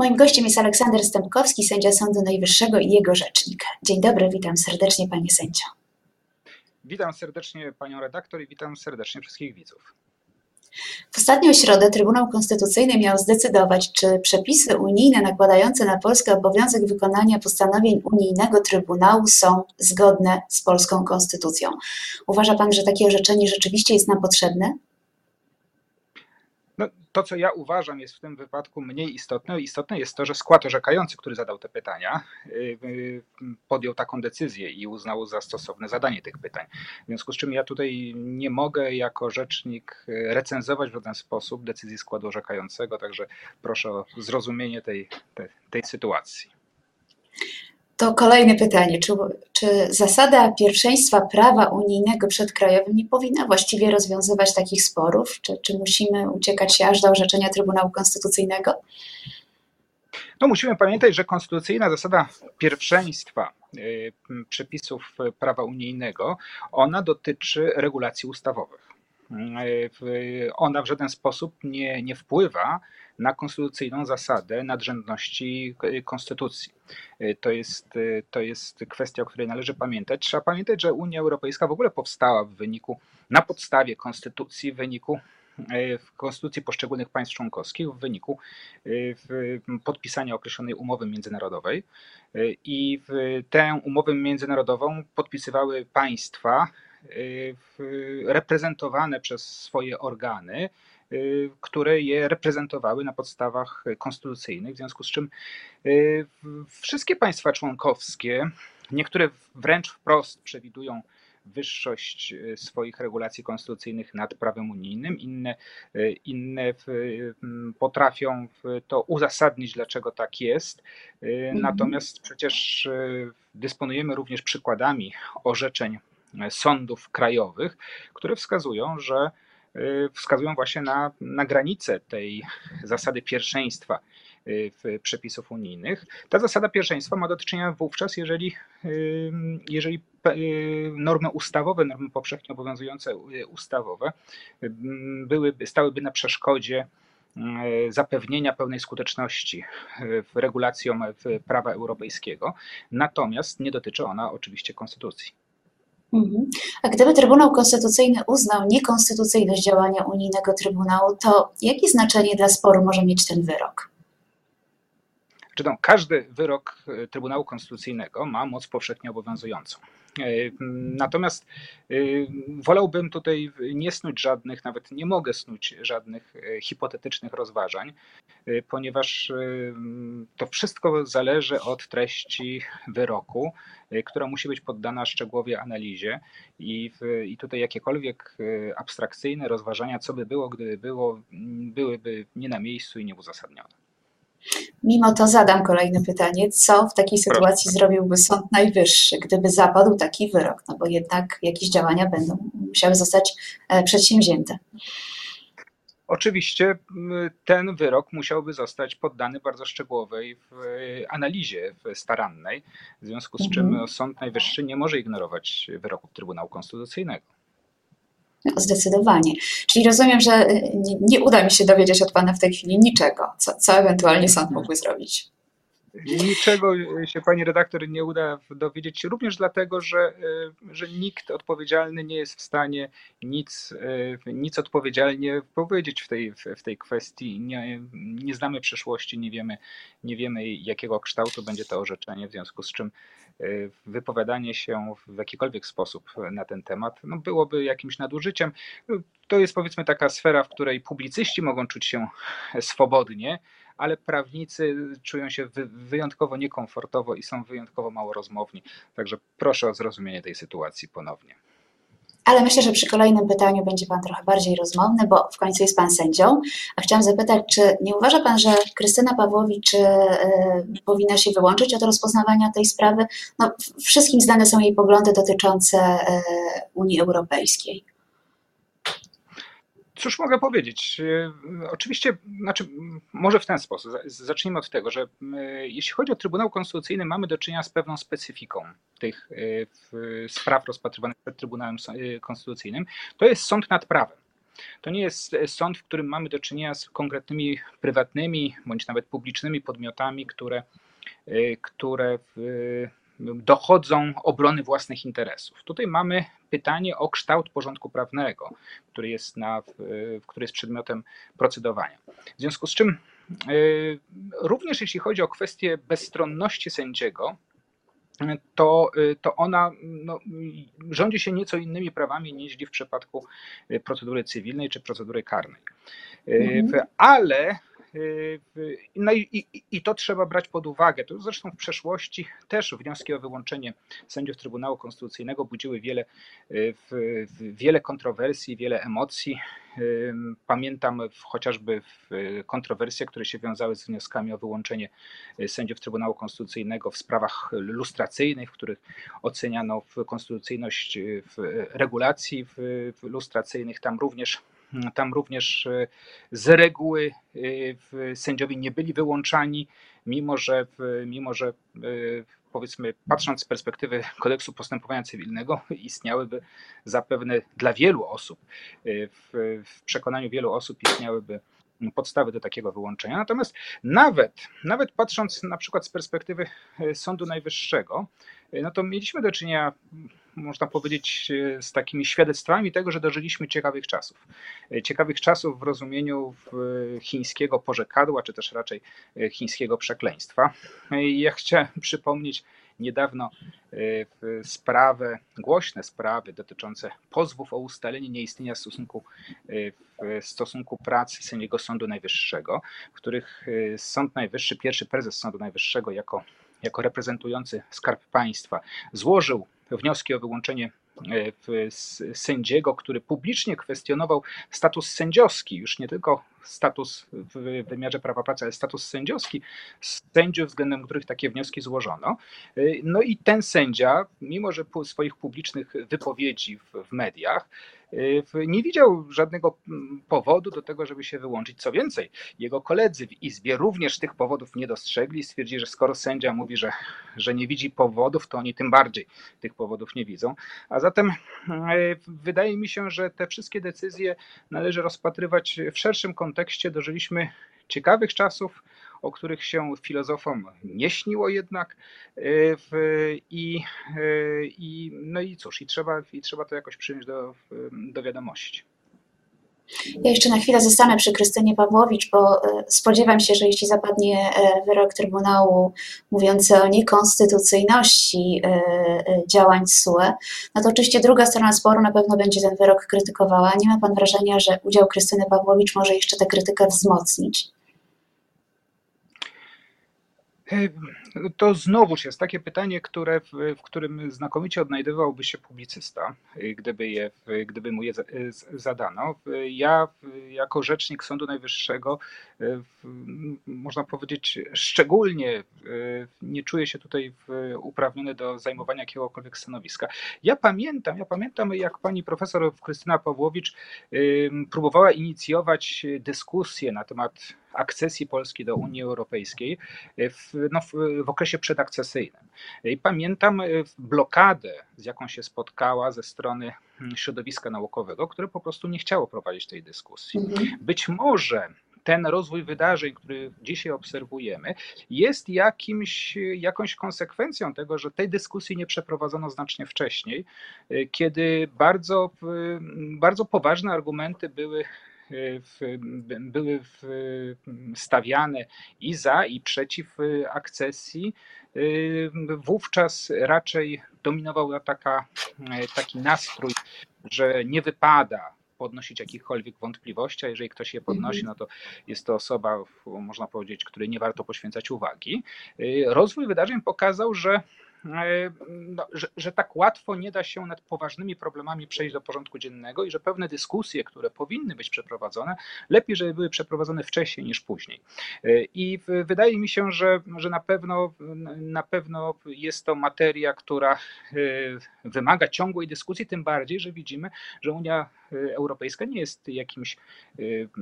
Moim gościem jest Aleksander Stępkowski, sędzia Sądu Najwyższego i jego rzecznik. Dzień dobry, witam serdecznie panie sędzio. Witam serdecznie panią redaktor i witam serdecznie wszystkich widzów. W ostatnią środę Trybunał Konstytucyjny miał zdecydować, czy przepisy unijne nakładające na Polskę obowiązek wykonania postanowień unijnego Trybunału są zgodne z polską konstytucją. Uważa pan, że takie orzeczenie rzeczywiście jest nam potrzebne? No, to, co ja uważam, jest w tym wypadku mniej istotne. Istotne jest to, że skład orzekający, który zadał te pytania, y, y, podjął taką decyzję i uznał za stosowne zadanie tych pytań. W związku z czym ja tutaj nie mogę jako rzecznik y, recenzować w żaden sposób decyzji składu orzekającego, także proszę o zrozumienie tej, tej, tej sytuacji. To kolejne pytanie. Czy, czy, zasada pierwszeństwa prawa unijnego przed krajowym nie powinna właściwie rozwiązywać takich sporów? Czy, czy musimy uciekać się aż do orzeczenia Trybunału Konstytucyjnego? No musimy pamiętać, że konstytucyjna zasada pierwszeństwa y, przepisów prawa unijnego, ona dotyczy regulacji ustawowych. Ona w żaden sposób nie, nie wpływa na konstytucyjną zasadę nadrzędności konstytucji. To jest, to jest kwestia, o której należy pamiętać. Trzeba pamiętać, że Unia Europejska w ogóle powstała w wyniku, na podstawie konstytucji, w wyniku w konstytucji poszczególnych państw członkowskich w wyniku podpisania określonej umowy międzynarodowej. I tę umowę międzynarodową podpisywały państwa reprezentowane przez swoje organy Y, które je reprezentowały na podstawach konstytucyjnych, w związku z czym y, wszystkie państwa członkowskie, niektóre wręcz wprost przewidują wyższość y, swoich regulacji konstytucyjnych nad prawem unijnym, inne, inne potrafią to uzasadnić, dlaczego tak jest. Mhm. Natomiast przecież dysponujemy również przykładami orzeczeń sądów krajowych, które wskazują, że Y, wskazują właśnie na, na granicę tej zasady pierwszeństwa y, w przepisów unijnych. Ta zasada pierwszeństwa ma do czynienia wówczas, jeżeli, y, jeżeli normy ustawowe, normy powszechnie obowiązujące ustawowe byłyby, stałyby na przeszkodzie zapewnienia pełnej skuteczności regulacjom prawa europejskiego, natomiast nie dotyczy ona oczywiście konstytucji. Mhm. A gdyby Trybunał Konstytucyjny uznał niekonstytucyjność działania unijnego Trybunału, to jakie znaczenie dla sporu może mieć ten wyrok? Każdy wyrok e, Trybunału Konstytucyjnego ma moc powszechnie obowiązującą. E, natomiast e, wolałbym tutaj nie snuć żadnych, nawet nie mogę snuć żadnych hipotetycznych rozważań, ponieważ to wszystko zależy od treści wyroku, która musi być poddana szczegółowej analizie i, i tutaj jakiekolwiek abstrakcyjne rozważania, co by było, gdyby było, byłyby nie na miejscu i nieuzasadnione. Mimo to zadam kolejne pytanie. Co w takiej sytuacji zrobiłby Sąd Najwyższy, gdyby zapadł taki wyrok? No bo jednak jakieś działania będą musiały zostać e, przedsięwzięte. Oczywiście ten wyrok musiałby zostać poddany bardzo szczegółowej analizie starannej, w związku z czym mhm. Sąd Najwyższy nie może ignorować wyroków Trybunału Konstytucyjnego. Zdecydowanie. Czyli rozumiem, że y, nie, nie, uda mi się dowiedzieć od Pana w tej chwili niczego, co, co ewentualnie sąd mógłby zrobić. Niczego się pani redaktor nie uda dowiedzieć, również dlatego, że, y, że nikt odpowiedzialny nie jest w stanie nic, y, nic odpowiedzialnie powiedzieć w tej, w tej kwestii. Nie, nie znamy przyszłości, nie wiemy, nie wiemy jakiego kształtu będzie to orzeczenie, w związku z czym Y, wypowiadanie się w jakikolwiek sposób na ten temat no byłoby jakimś nadużyciem. To jest powiedzmy taka sfera, w której publicyści mogą czuć się swobodnie, ale prawnicy czują się wyjątkowo niekomfortowo i są wyjątkowo mało rozmowni. Także proszę o zrozumienie tej sytuacji ponownie. Ale myślę, że przy kolejnym pytaniu będzie Pan trochę bardziej rozmowny, bo w końcu jest Pan sędzią. A chciałam zapytać, czy nie uważa Pan, że Krystyna Pawłowicz y, powinna się wyłączyć od rozpoznawania tej sprawy? No, wszystkim znane są jej poglądy dotyczące y, Unii Europejskiej. Cóż mogę powiedzieć? E, oczywiście, znaczy, może w ten sposób. Zacznijmy od tego, że jeśli chodzi o Trybunał Konstytucyjny, mamy do czynienia z pewną specyfiką tych e, spraw rozpatrywanych przed Trybunałem Konstytucyjnym. To jest sąd nad prawem. To nie jest sąd, w którym mamy do czynienia z konkretnymi prywatnymi bądź nawet publicznymi podmiotami, które, które dochodzą obrony własnych interesów. Tutaj mamy pytanie o kształt porządku prawnego, który jest, na, który jest przedmiotem procedowania. W związku z czym, również jeśli chodzi o kwestię bezstronności sędziego, to, to ona no, rządzi się nieco innymi prawami niż w przypadku procedury cywilnej czy procedury karnej. Mhm. Ale no i, i, i, to trzeba brać pod uwagę. To zresztą w przeszłości też wnioski o wyłączenie sędziów Trybunału Konstytucyjnego budziły wiele, wiele kontrowersji, wiele emocji. Pamiętam chociażby kontrowersje, które się wiązały z wnioskami o wyłączenie sędziów Trybunału Konstytucyjnego w sprawach lustracyjnych, w których oceniano konstytucyjność regulacji lustracyjnych. Tam również tam również e, z reguły e, sędziowie nie byli wyłączani, mimo że, mimo że e, powiedzmy, patrząc z perspektywy kodeksu postępowania cywilnego, istniałyby zapewne dla wielu osób, w, w przekonaniu wielu osób istniałyby podstawy do takiego wyłączenia. Natomiast nawet, nawet patrząc na przykład z perspektywy Sądu Najwyższego, no to mieliśmy do czynienia można powiedzieć, e, z takimi świadectwami tego, że dożyliśmy ciekawych czasów. E, ciekawych czasów w rozumieniu chińskiego porzekadła, czy też raczej e, chińskiego przekleństwa. Ja chciałem przypomnieć niedawno sprawę, głośne sprawy dotyczące pozwów o ustalenie nieistnienia stosunku, stosunku pracy sędziego Sądu Najwyższego, w których Sąd Najwyższy, pierwszy prezes Sądu Najwyższego jako, jako reprezentujący Skarb Państwa złożył wnioski o wyłączenie e, sędziego, który publicznie kwestionował status sędziowski, już nie tylko status w wymiarze prawa pracy, ale status sędziowski sędziów, względem których takie wnioski złożono. No i ten sędzia, mimo że swoich publicznych wypowiedzi w, mediach, nie widział żadnego mm, powodu do tego, żeby się wyłączyć. Co więcej, jego koledzy w Izbie również tych powodów nie dostrzegli. Stwierdzili, że skoro sędzia mówi, że, że nie widzi powodów, to oni tym bardziej tych powodów nie widzą. A zatem e, wydaje mi się, że te wszystkie decyzje należy rozpatrywać w szerszym kontekście. Dożyliśmy ciekawych czasów, o których się filozofom nie śniło jednak e, i, e, i no i cóż, i trzeba, i trzeba to jakoś przyjąć do, do wiadomości. Ja jeszcze na chwilę zostanę przy Krystynie Pawłowicz, bo e, spodziewam się, że jeśli zapadnie wyrok Trybunału mówiący o niekonstytucyjności działań SUE, no to oczywiście druga strona sporu na pewno będzie ten wyrok krytykowała. Nie ma Pan wrażenia, że udział Krystyny Pawłowicz może jeszcze tę krytykę wzmocnić? To znowuż jest takie pytanie, które, w, w, którym znakomicie odnajdywałby się publicysta, gdyby, je, gdyby mu je zadano. Ja, jako rzecznik Sądu Najwyższego, można powiedzieć, szczególnie nie czuję się tutaj uprawniony do zajmowania jakiegokolwiek stanowiska. Ja pamiętam, ja pamiętam, jak pani profesor Krystyna Pawłowicz próbowała inicjować dyskusję na temat akcesji Polski do Unii Europejskiej w, no, w, w okresie przedakcesyjnym. I pamiętam e, blokadę, z jaką się spotkała ze strony hmm, środowiska naukowego, które po prostu nie chciało prowadzić tej dyskusji. Mhm. Być może ten rozwój wydarzeń, który dzisiaj obserwujemy, jest jakimś, jakąś konsekwencją tego, że tej dyskusji nie przeprowadzono znacznie wcześniej, e, kiedy bardzo, bardzo poważne argumenty były w, były stawiane i za, i przeciw akcesji, wówczas raczej dominował taka, taki nastrój, że nie wypada podnosić jakichkolwiek wątpliwości, a jeżeli ktoś je podnosi, no to jest to osoba, można powiedzieć, której nie warto poświęcać uwagi. Rozwój wydarzeń pokazał, że no, że, że, tak łatwo nie da się nad poważnymi problemami przejść do porządku dziennego i że pewne dyskusje, które powinny być przeprowadzone, lepiej, żeby były przeprowadzone wcześniej niż później. E, I wydaje mi się, że, że na, pewno, na pewno jest to materia, która e, wymaga ciągłej dyskusji, tym bardziej, że widzimy, że Unia Europejska nie jest jakimś,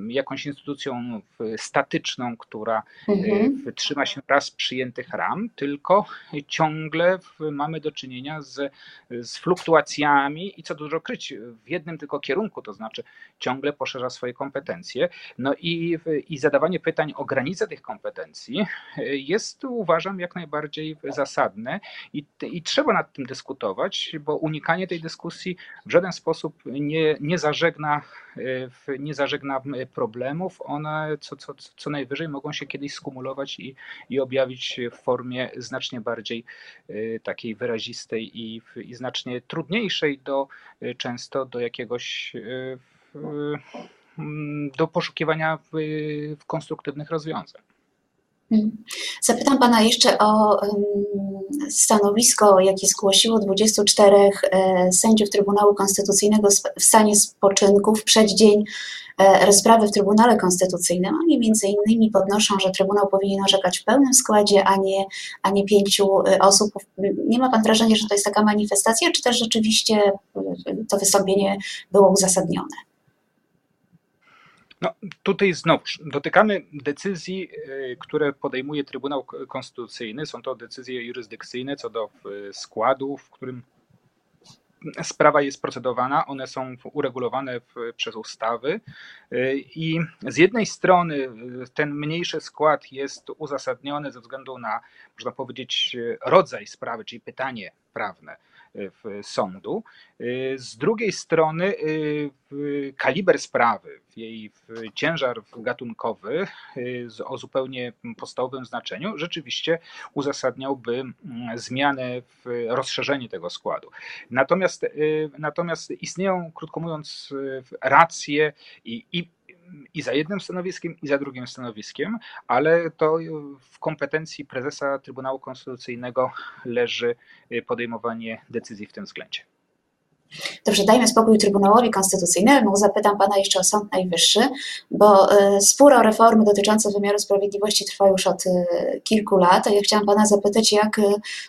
jakąś instytucją statyczną, która mhm. trzyma się raz przyjętych ram, tylko ciągle mamy do czynienia z, z fluktuacjami i co dużo kryć w jednym tylko kierunku, to znaczy ciągle poszerza swoje kompetencje. No i, i zadawanie pytań o granice tych kompetencji jest uważam jak najbardziej zasadne i, i trzeba nad tym dyskutować, bo unikanie tej dyskusji w żaden sposób nie, nie, zażegna, nie zażegna problemów. One co, co, co najwyżej mogą się kiedyś skumulować i, i objawić w formie znacznie bardziej e, takiej wyrazistej i, i znacznie trudniejszej do często do jakiegoś e, do poszukiwania konstruktywnych rozwiązań. Mhm. Zapytam Pana jeszcze o stanowisko, jakie zgłosiło 24 e, sędziów Trybunału Konstytucyjnego w stanie spoczynku w przeddzień e, rozprawy w Trybunale Konstytucyjnym. Oni między innymi podnoszą, że Trybunał powinien orzekać w pełnym składzie, a nie, a nie pięciu e, osób. Nie ma Pan wrażenia, że to jest taka manifestacja, czy też rzeczywiście to wystąpienie było uzasadnione? No, tutaj znowuż dotykamy decyzji, y, które podejmuje Trybunał Konstytucyjny. Są to decyzje jurysdykcyjne co do y, składu, w którym sprawa jest procedowana, one są uregulowane w, przez ustawy. Y, i z jednej strony ten mniejszy skład jest uzasadniony ze względu na, można powiedzieć, rodzaj sprawy, czyli pytanie prawne sądu. Z drugiej strony kaliber sprawy, jej ciężar gatunkowy o zupełnie podstawowym znaczeniu rzeczywiście uzasadniałby mm, zmianę w rozszerzenie tego składu. Natomiast, natomiast istnieją, krótko mówiąc, racje i, i i za jednym stanowiskiem, i za drugim stanowiskiem, ale to w kompetencji prezesa Trybunału Konstytucyjnego leży podejmowanie decyzji w tym względzie. Dobrze, dajmy spokój Trybunałowi Konstytucyjnemu. Zapytam Pana jeszcze o Sąd Najwyższy, bo e, spór o reformy dotyczące wymiaru sprawiedliwości trwa już od e, kilku lat. Ja chciałam Pana zapytać, jak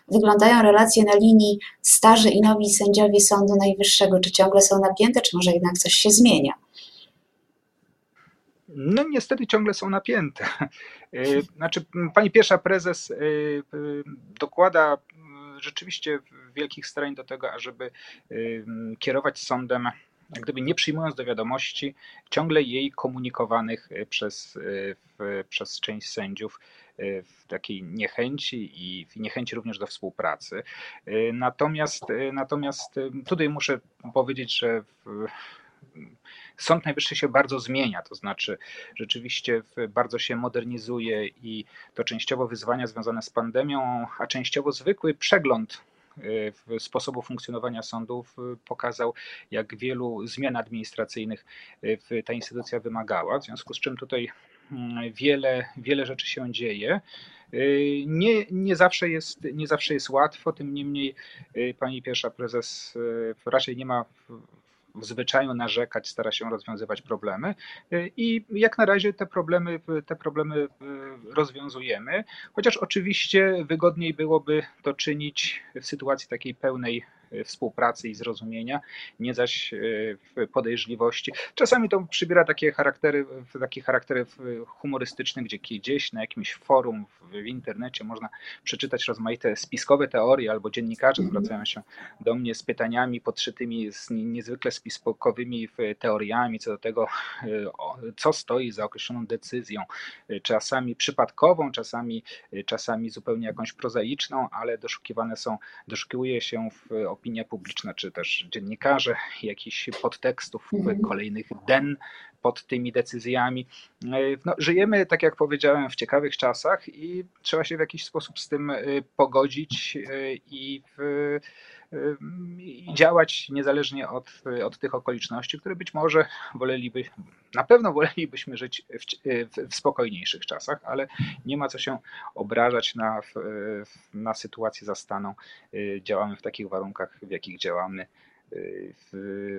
wyglądają relacje na linii starzy i nowi sędziowie Sądu Najwyższego? Czy ciągle są napięte, czy może jednak coś się zmienia? No niestety ciągle są napięte. E, znaczy, pani pierwsza prezes e, e, dokłada rzeczywiście wielkich starań do tego, ażeby kierować sądem, jak gdyby nie przyjmując do wiadomości ciągle jej komunikowanych przez, przez część sędziów w takiej niechęci i niechęci również do współpracy. Natomiast, natomiast tutaj muszę powiedzieć, że w, Sąd Najwyższy się bardzo zmienia, to znaczy rzeczywiście bardzo się modernizuje i to częściowo wyzwania związane z pandemią, a częściowo zwykły przegląd y, sposobu funkcjonowania sądów y, pokazał, jak wielu zmian administracyjnych y, ta instytucja wymagała, w związku z czym tutaj mm, wiele, wiele rzeczy się dzieje. Nie, nie, zawsze jest, nie zawsze jest łatwo, tym niemniej pani pierwsza prezes raczej nie ma zwyczaju narzekać, stara się rozwiązywać problemy i jak na razie te problemy, te problemy e, rozwiązujemy, chociaż oczywiście wygodniej byłoby to czynić w sytuacji takiej pełnej współpracy i zrozumienia, nie zaś e, podejrzliwości. Czasami to przybiera takie charaktery, takie charaktery humorystyczne, gdzie gdzieś na jakimś forum w internecie można przeczytać rozmaite spiskowe teorie, albo dziennikarze mhm. zwracają się do mnie z pytaniami podszytymi z niezwykle spiskowymi teoriami co do tego, e, co stoi za określoną decyzją, e, czasami przypadkową, czasami, czasami zupełnie jakąś prozaiczną, ale doszukiwane są, doszukiwuje się w opinia publiczna, czy też dziennikarze, jakichś podtekstów, mhm. kolejnych den pod tymi decyzjami. No, żyjemy, tak jak powiedziałem, w ciekawych czasach i trzeba się w jakiś sposób z tym y, pogodzić y, i w, i działać niezależnie od, od tych okoliczności, które być może woleliby, na pewno wolelibyśmy żyć w, w, spokojniejszych czasach, ale nie ma co się obrażać na, na sytuację zastaną. Działamy w takich warunkach, w jakich działamy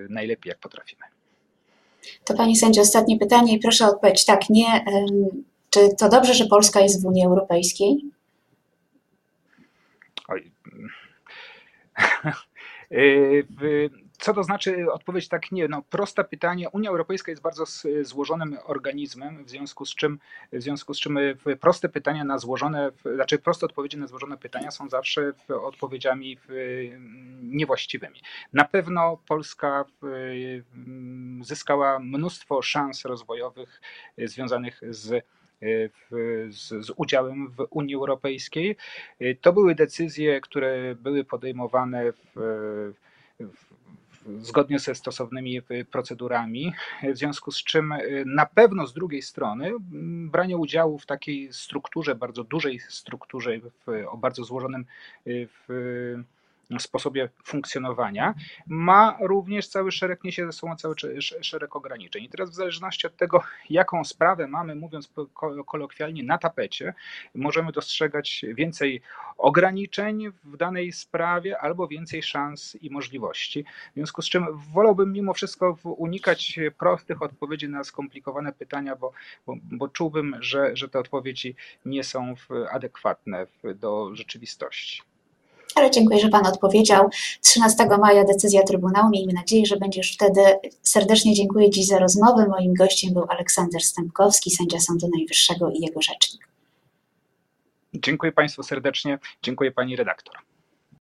najlepiej jak potrafimy. To Pani Sędzio, ostatnie pytanie i proszę o odpowiedź tak, nie. Czy to dobrze, że Polska jest w Unii Europejskiej? Oj. Co to znaczy odpowiedź tak nie? No, proste pytanie. Unia Europejska jest bardzo złożonym organizmem, w związku z czym, w związku z czym proste pytania na złożone, znaczy proste odpowiedzi na złożone pytania są zawsze odpowiedziami niewłaściwymi. Na pewno Polska zyskała mnóstwo szans rozwojowych związanych z z, z, udziałem w Unii Europejskiej. To były decyzje, które były podejmowane w, w zgodnie ze stosownymi procedurami, w związku z czym na pewno z drugiej strony branie udziału w takiej strukturze, bardzo dużej strukturze, w, o bardzo złożonym w, sposobie funkcjonowania, ma również cały szereg, niesie ze sobą cały szereg ograniczeń. I teraz w zależności od tego, jaką sprawę mamy, mówiąc kolokwialnie, na tapecie, możemy dostrzegać więcej ograniczeń w danej sprawie albo więcej szans i możliwości. W związku z czym wolałbym mimo wszystko unikać prostych odpowiedzi na skomplikowane pytania, bo, bo, bo czułbym, że, że te odpowiedzi nie są adekwatne do rzeczywistości ale dziękuję, że Pan odpowiedział. 13 maja decyzja Trybunału. Miejmy nadzieję, że będzie już wtedy. Serdecznie dziękuję dziś za rozmowę. Moim gościem był Aleksander Stępkowski, sędzia Sądu Najwyższego i jego rzecznik. Dziękuję Państwu serdecznie. Dziękuję Pani redaktor.